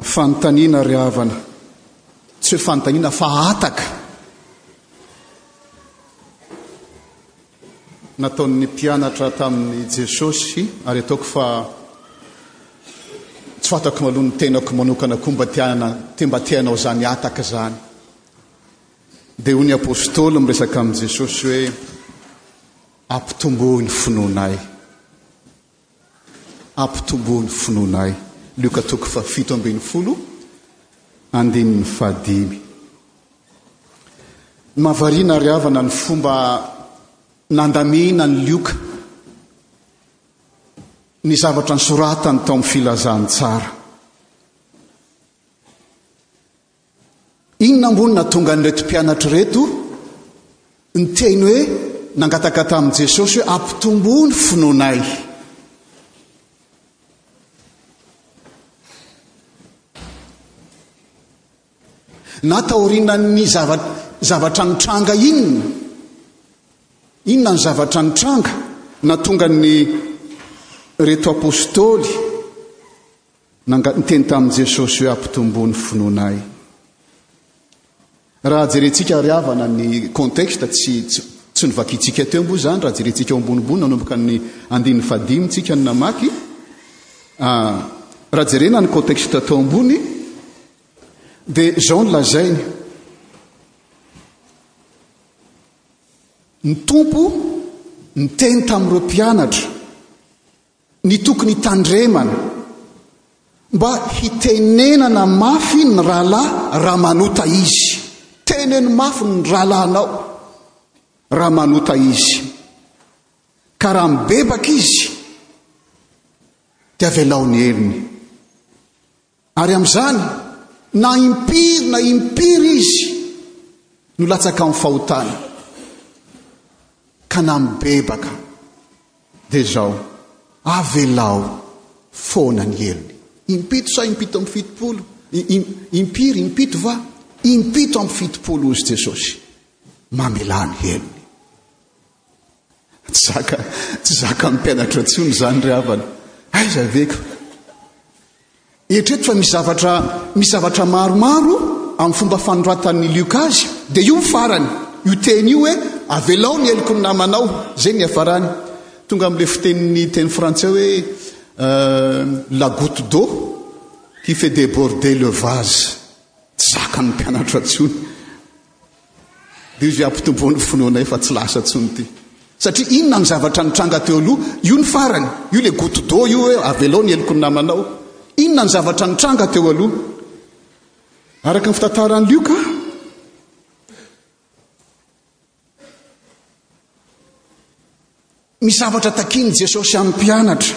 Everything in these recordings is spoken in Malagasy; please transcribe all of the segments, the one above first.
Fanontaniana ry havana, tsy hoe fanontaniana fa hataka nataon'ny mpianatra tamin'i Jesosy ary ataoko fa tsy fantako maloha ny tenako manokana koa mba tianana te mba te hanao izany hataka izany. Dia hoy ny apostoly miresaka amin'i Jesosy hoe ampitomboy ny finoanay. Hampitomboa ny finoanay. Lioka toko fahafito ambin'ny folo, andininy fahadimy. Mahavariana ry havana ny fomba nandamina an'i Lioka ny zavatra nosoratany tao amin'ny Filazantsara. Inona moa no nahatonga an'ireto mpianatra ireto niteny hoe nangataka tamin'i Jesosy hoe ampitomboa ny finoanay? Na taorianan'ny zavatra nitranga inona? Inona ny zavatra nitranga nahatonga ny reto apostoly Nanga niteny tamin'i Jesosy hoe hampitomboa ny finoanay. Raha jerentsika ary havana ny contexte, tsy, tsy, tsy novakintsika teo moa izany, raha jerentsika ao ambonimbony nanomboka ny andininy fahadimy tsika ny namaky, ah, raha jerena ny contexte tao ambony, dia izao no lazainy. Ny Tompo niteny tamin'ireo mpianatra, Ny tokony hitandremana mba hitenenana mafy ny rahalahy raha manota izy. Teneno mafy ny rahalahinao raha manota izy. Ka raha mibebaka izy dia avelao ny helony. Ary amin'izany, na impiry na impiry izy no latsaka amin'ny fahotana, ka na mibebaka, dia izao, avelao foana ny helony. Impito sa impito amby fitopolo? Impiry? Impito va? Impito amby fitopolo, hozy Jesosy, mamelà ny helony. Tsy zaka, tsy zaka amin'ny mpianatra intsony izany ry havana. Aiza veko? Eritreto fa misy zavatra, misy zavatra maromaro amin'ny fomba fanoratan'ny Lioka azy, dia io farany, io teny io hoe avelao ny heloko ny namanao, izay ny hafarany. Tonga amin'ilay fitenin'ny teny frantsay hoe euh, la goutte d'eau qui fait déborder le vase. Tsy zaka amin'ny mpianatra intsony. Dia izay hampitomboa ny finoanay fa tsy lasa intsony ity. Satria inona ny zavatra nitranga teo aloha? Io ny farany. Io ilay goutte d'eau io hoe avelao ny helok'ny namanao. Inona ny zavatra nitranga teo aloha? Araka ny fitantaran'i Lioka, misy zavatra takian'i Jesosy amin'ny mpianatra.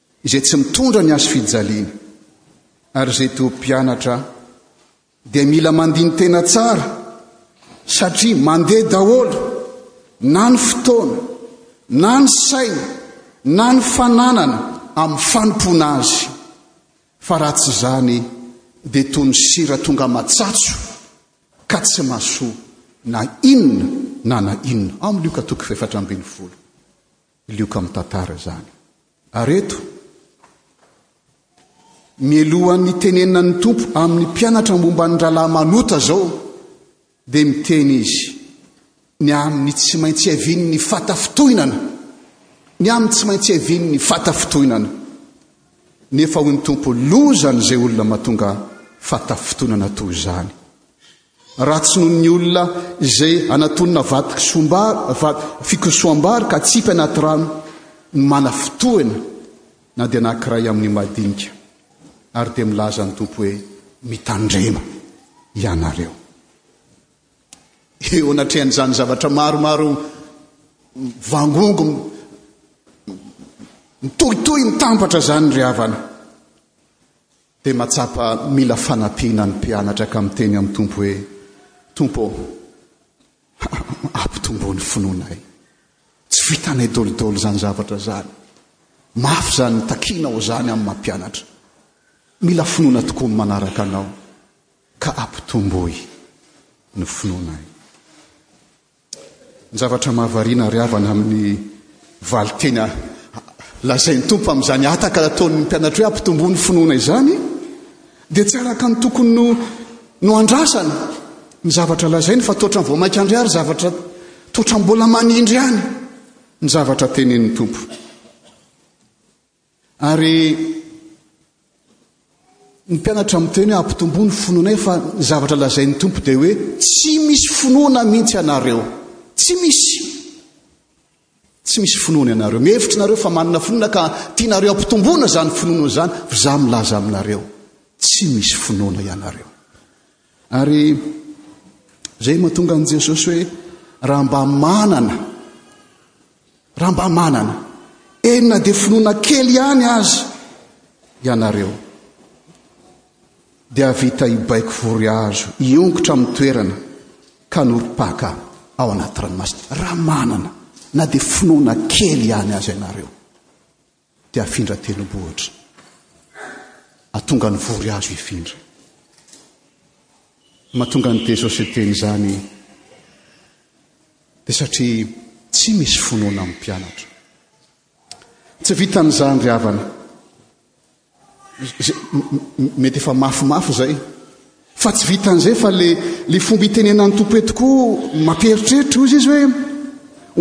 Izay tsy mitondra ny hazofijaliany ary izay toa mpianatra dia mila mandini-tena tsara satria mandeha daholo na ny fotoana, na ny saina, na ny fananana amin'ny fanompoana azy fa raha tsy izany dia toa ny sira tonga matsatso ka tsy mahasoa na inona na na inona. Ao amin'ny Lioka toko fahefatra ambin'ny folo. Lioka mitantara izany ary eto, Mialohan'ny hitenenan'ny Tompo amin'ny mpianatra momba ny rahalahy manota izao, dia miteny izy ny amin'ny tsy maintsy hiavian'ny fata fitohinana, ny amin'ny tsy maintsy hiavian'ny fata fitohinana. Nefa hoy ny Tompo, lozan'izay olona mahatonga fata fitohinana toy izany. Raha tsy noho ny olona izay anatonona vadin-kisoambary, fikosoambary ka atsipy anaty rano ny manafitohina na dia anankiray amin'ny madinika. Ary dia milaza ny Tompo hoe, Mitandrema ianareo. Eo anatrehan'izany zavatra maromaro vangongo mitohitohy mitambatra izany ry havana. Dia matsapa mila fanampiana ny mpianatra ka miteny amin'ny Tompo hoe, Tompo ô, ampitomboa ny finoanay. Tsy vitanay dolidoly izany zavatra izany. Mafy izany takianao izany amin'ny mampianatra. Mila finoana tokoa ny manaraka anao ka ampitomboy ny finoanay. Ny zavatra mahavariana ary havana amin'ny valin-teny lazain'ny Tompo amin'izany hataka ataon'ny mpianatry hoe hampitomboa ny finoana izany dia tsy araka ny tokony no, no andrasana ny zavatra lazainy fa toatra ny vao mainka andry ary zavatra toatra mbola manindry any ny zavatra tenenin'ny Tompo. Ary ny mpianatra miteny hoe ampitomboy ny finoanay fa ny zavatra lazain'ny Tompo dia hoe tsy misy finoana mihitsy ianareo. Tsy misy. Tsy misy finoana ianareo. Mihevitra ianareo fa manana finoana ka tianareo ampitomboina izany finoana izany. V'zah milaza aminareo, tsy misy finoana ianareo. Ary izay mahatonga an'i Jesosy hoe raha mba manana, raha mba manana, eny na dia finoana kely ihany aza ianareo, dia vita hibaiko vory azo, hiongotra amin'ny toerana ka noropaka ao anaty ranomasina. Raha manana, na dia finoana kely ihany aza ianareo. dia afindra tendrombohitra, atonga ny vory azo hifindra. Matonga ny Jesosy hiteny izany dia satria tsy misy finoana amin'ny mpianatra. Tsy vitan'izany ry havana. Mety efa mafimafy izay Fa tsy vitan'izay fa le le fomba itenenan'ny Tompo eto koa mampieritreritra hoy izy hoe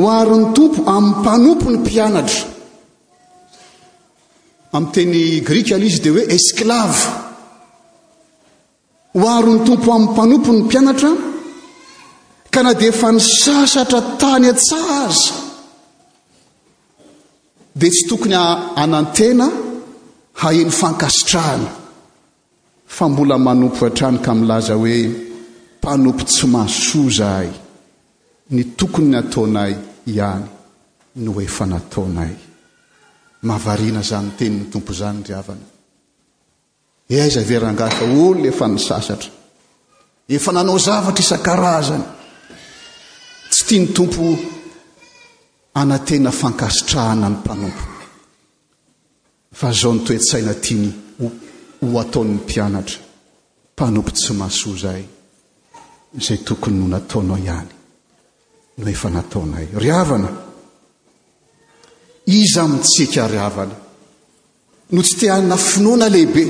oharin'ny Tompo amin'ny mpanompo ny mpianatra. Amin'ny teny grika aloha izy dia hoe esclave. Oharin'ny Tompo amin'ny mpanompo ny mpianatra ka na dia efa nisasatra tany an-tsaha aza dia tsy tokony hanantena haheno fankasitrahana. Fa mbola manompo hatrany ka milaza hoe mpanompo tsy mahasoa izahay. Ny tokony hataonay ihany no efa nataonay. Mahavariana izany tenin'ny Tompo izany ry havana. He aiza ve rangahy fa olona efa nisasatra, efa nanao zavatra isan-karazany. Tsy tian'ny Tompo hanantena fankasitrahana ny mpanompo. Fa zao ny toe-tsaina tiany ho ataon'ny mpianatra mpanompo tsy mahasoa zay, zay tokony ho nataonao ihany no efa nataonay. Ry havana, iza amintsika ry havana no tsy te hanana finoana lehibe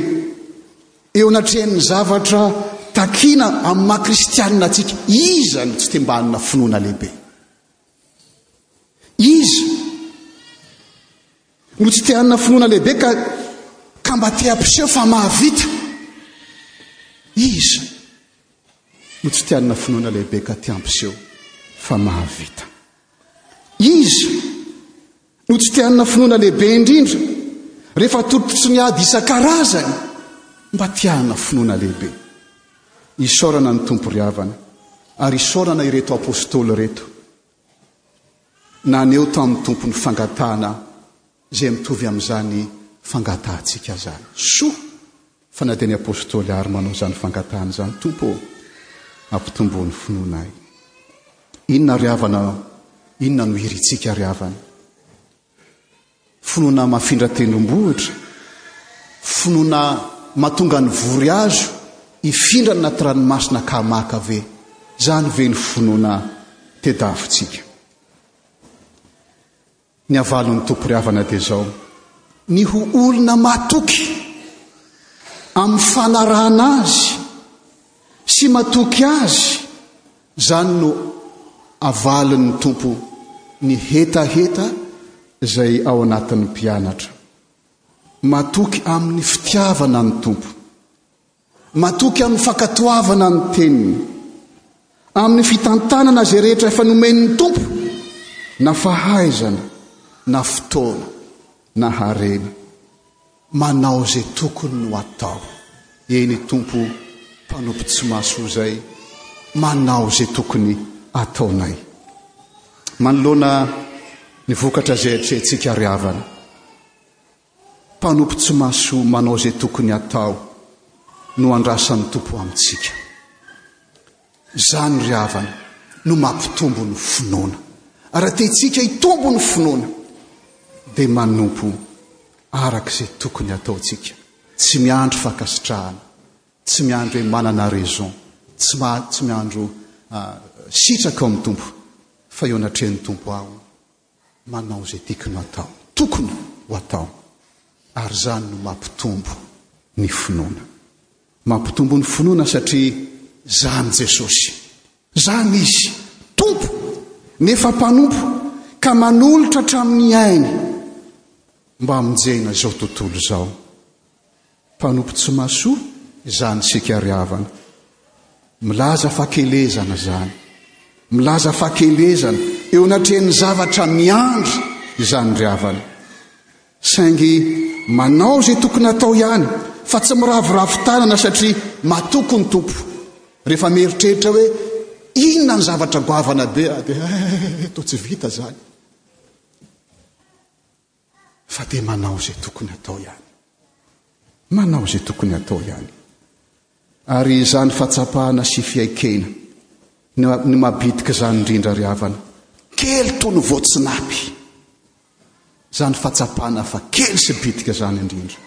eo anatrehan'ny zavatra takiana amin'ny maha kristianina antsika? Iza no tsy te mba hanana finoana lehibe? Iza? Notsitihana finoana lehibe ka ka mba te hampiseho fa mahavita. Iza? Notsitihana finoana lehibe ka te hampiseho fa mahavita. Iza? Notsitihana finoana lehibe indrindra rehefa tototry ny ady isan-karazany mba tiahana finoana lehibe. Isaorana ny Tompo ry havana ary isaorana ireto apôstôly ireto. naneho tamin'ny Tompo ny fangatahana izay mitovy amin'izany fangatahantsika izany. Soa fa na dia ny Apostoly àry manao izany fangatahana izany, Tompo ô, ampitombo ny finoanay. Inona ry havana ô? Inona no irintsika ry havana? Finoana mafindra tendrombohitra, finoana mahatonga ny voriazo hifindra any anaty ranomasina ka hamaka ve? Izany ve ny finoana tedavontsika? Ny avalon'ny Tompo ry havana dia izao, ny ho olona matoky amin'ny fanarahana Azy sy matoky Azy Izany no avalin'ny Tompo ny hetaheta izay ao anatin'ny mpianatra. Matoky amin'ny fitiavana ny Tompo. Matoky amin'ny fankatoavana ny teniny. Amin'ny fitantanana izay rehetra efa nomen'ny Tompo na fahaizana na fotoana na harena. Manao izay tokony ho atao. Eny Tompo o, mpanompo tsy mahasoa izay, manao izay tokony ataonay. Manoloana ny vokatra izay atrehintsika ry havana, mpanompo tsy mahasoa manao izay tokony atao no andrasan'ny Tompo amintsika. Izany ry havana no mampitombo ny finoana. Raha tiantsika hitombo ny finoana dia manompo araka izay tokony hataontsika. Tsy miandry fankasitrahana, tsy miandry hoe manana raison, tsy tsy miandry sitraka ao amin'ny Tompo fa eo anatrehan'ny Tompo aho. manao izay tokony atao, tokony ho atao, ary izany no mampitombo ny finoana. Mampitombo ny finoana satria izany Jesosy. Izany Izy, Tompo, nefa Mpanompo, ka manolotra hatramin'ny ainy mba hamonjena izao tontolo izao. Mpanompo tsy mahasoa izany isika ry havana. Milaza fakelezana izany. Milaza fakelezana eo anatrehan'ny zavatra miandry izany ry havana. Saingy manao izay tokony hatao ihany fa tsy miraviravy tanana satria matoky ny Tompo. Rehefa mieritreritra hoe inona ny zavatra goavana be aho dia eh, eh, eh, eh, eh toa tsy vita izany. fa dia manao izay tokony atao ihany. Manao izay tokony atao ihany. Ary izany fahatsapana sy fiaikena ny mabitika izany indrindra ry havana. Kely toy ny voatsinapy. Izany fahatsapana fa kely sy bitika izany indrindra.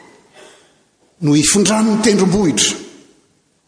No ifindran'ny tendrombohitra.